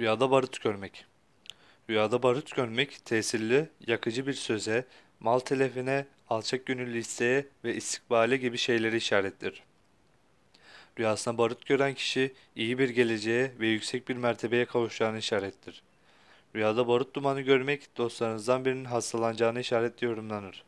Rüyada barut görmek. Rüyada barut görmek tesirli, yakıcı bir söze, mal telefine, alçak gönüllü isteğe ve istikbale gibi şeyleri işarettir. Rüyasında barut gören kişi iyi bir geleceğe ve yüksek bir mertebeye kavuşacağını işarettir. Rüyada barut dumanı görmek dostlarınızdan birinin hastalanacağını işaretli yorumlanır.